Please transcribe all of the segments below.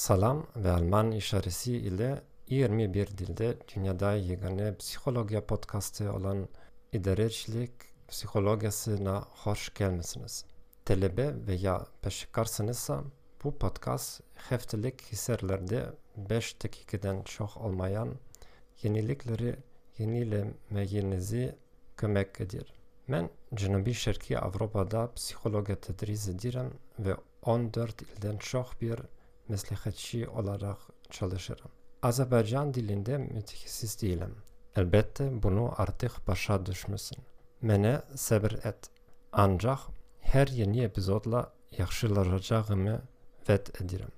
Salam ve Alman işareti ile 21 dilde dünyada yegane psikoloji podcastı olan idarecilik psikolojisine hoş gelmişsiniz. Talebe veya peşikarsınızsa bu podcast haftalık hisarlarda 5 dakikadan çok olmayan yenilikleri yenilemeyinizi kömek edir. Ben Cenubi Şarkı Avrupa'da psikoloji tedris ediyorum ve 14 ilden çok bir meslekçi olarak çalışırım. Azerbaycan dilinde mütehassıs değilim. Elbette bunu artık başa düşmüşsün. Mene sabır et. Ancak her yeni epizodla yaxşılaşacağımı vet ederim.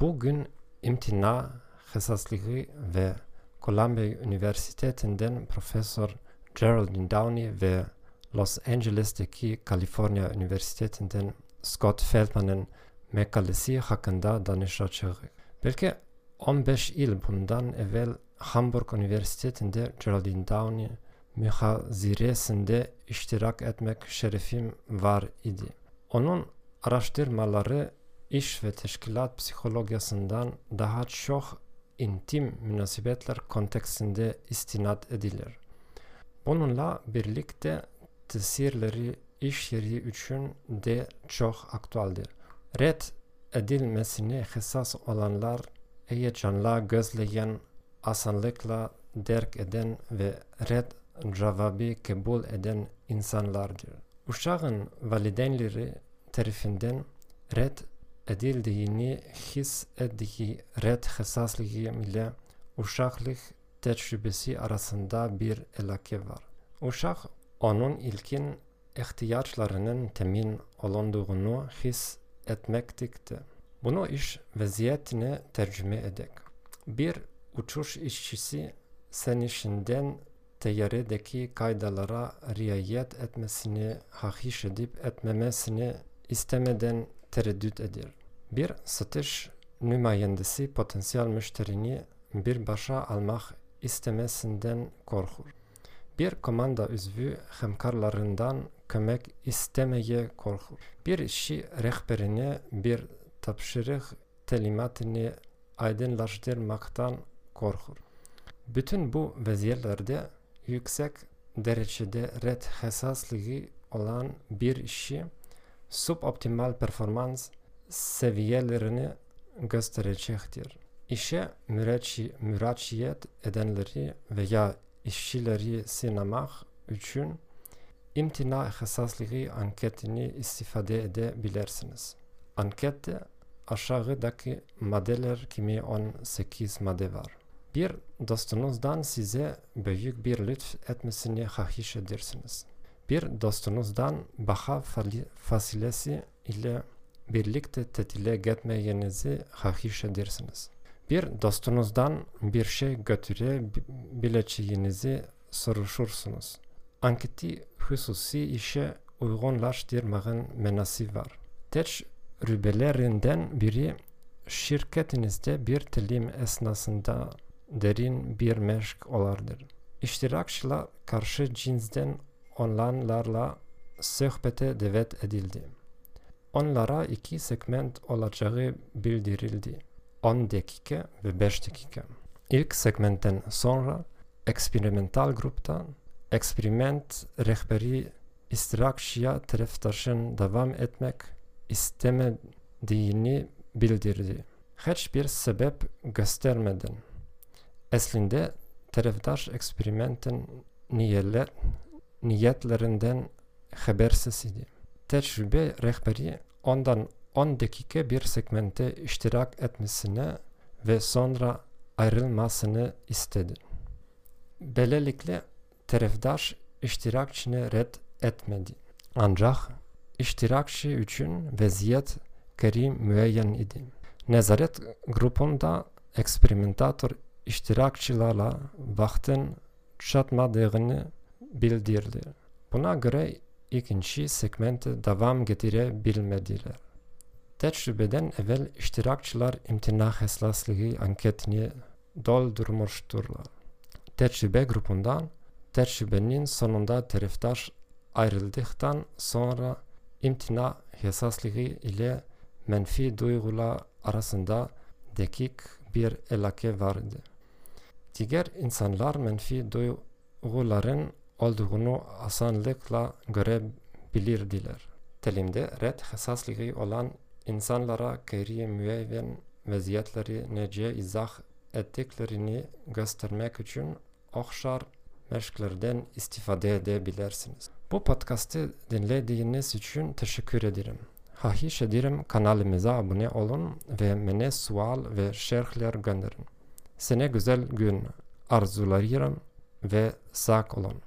Bugün imtina hassaslığı ve Columbia Üniversitesi'nden Profesör Geraldine Downey ve Los Angeles'teki California Üniversitesi'nden Scott Feldman'ın mekalesi hakkında danışacağız. Belki 15 yıl bundan evvel Hamburg Üniversitesi'nde Geraldine Downey mühaziresinde iştirak etmek şerefim var idi. Onun araştırmaları iş ve teşkilat psikolojisinden daha çok intim münasebetler kontekstinde istinat edilir. Bununla birlikte tesirleri iş yeri için de çok aktualdir. Red edilmesine hassas olanlar heyecanla gözleyen, asanlıkla derk eden ve red cevabı kabul eden insanlardır. Uşağın valideynleri tarafından red edildiğini his ettiği red hassaslığı ile uşaklık tecrübesi arasında bir alaka var. Uşak onun ilkin ihtiyaçlarının temin olunduğunu his etmektikti. Bunu iş vaziyetine tercüme edek. Bir uçuş işçisi senişinden teyyaredeki kaydalara riayet etmesini hahiş edip etmemesini istemeden tereddüt edir. Bir satış nümayendesi potansiyel müşterini bir başa almak istemesinden korkur. Bir komanda üzvü hemkarlarından kömek istemeye korkur. Bir işi rehberine bir tapşırık telimatını aydınlaştırmaktan korkur. Bütün bu vaziyetlerde yüksek derecede red hassaslığı olan bir işi suboptimal performans seviyelerini gösterecektir. İşe müraci, müraciat edenleri veya işçileri sinemak için imtina hassaslığı anketini istifade edebilirsiniz. Ankette aşağıdaki maddeler kimi 18 madde var. Bir dostunuzdan size büyük bir lütf etmesini hahiş edersiniz. Bir dostunuzdan baha fasilesi ile birlikte tetile gitmeyenizi hahiş edersiniz. Bir dostunuzdan bir şey götürebileceğinizi soruşursunuz. Anketi hususi işe uygunlaştırmanın menası var. Tecrübelerinden biri şirketinizde bir telim esnasında derin bir meşk olardır. İştirakçılar karşı cinsden olanlarla sohbete davet edildi. Onlara iki segment olacağı bildirildi. 10 dakika ve 5 dakika. İlk segmentten sonra eksperimental grupta eksperiment rehberi iştirakçıya taraftaşın devam etmek istemediğini bildirdi. Hiçbir sebep göstermeden. Aslında taraftar eksperimentin niyetler, niyetlerinden habersiz idi. Tecrübe rehberi ondan 10 dakika bir segmente iştirak etmesini ve sonra ayrılmasını istedi. Böylelikle tarafdaş iştirakçını red etmedi. Ancak iştirakçı için vaziyet kerim müeyyen idi. Nezaret grubunda eksperimentatör iştirakçılarla vaktin çatmadığını bildirdi. Buna göre ikinci segmente devam getirebilmediler. Tecrübeden evvel iştirakçılar imtina hassaslığı anketini doldurmuşturlar. Tecrübe grubundan tecrübenin sonunda taraftar ayrıldıktan sonra imtina hassaslığı ile menfi duygular arasında dakik bir elake vardı. Diğer insanlar menfi duyguların olduğunu asanlıkla görebilirdiler. Telimde red hassaslığı olan insanlara gayri müeyyen vaziyetleri nece izah ettiklerini göstermek için okşar meşklerden istifade edebilirsiniz. Bu podcast'ı dinlediğiniz için teşekkür ederim. Hahiş ederim kanalımıza abone olun ve bana sual ve şerhler gönderin. Sene güzel gün arzularım ve sağ olun.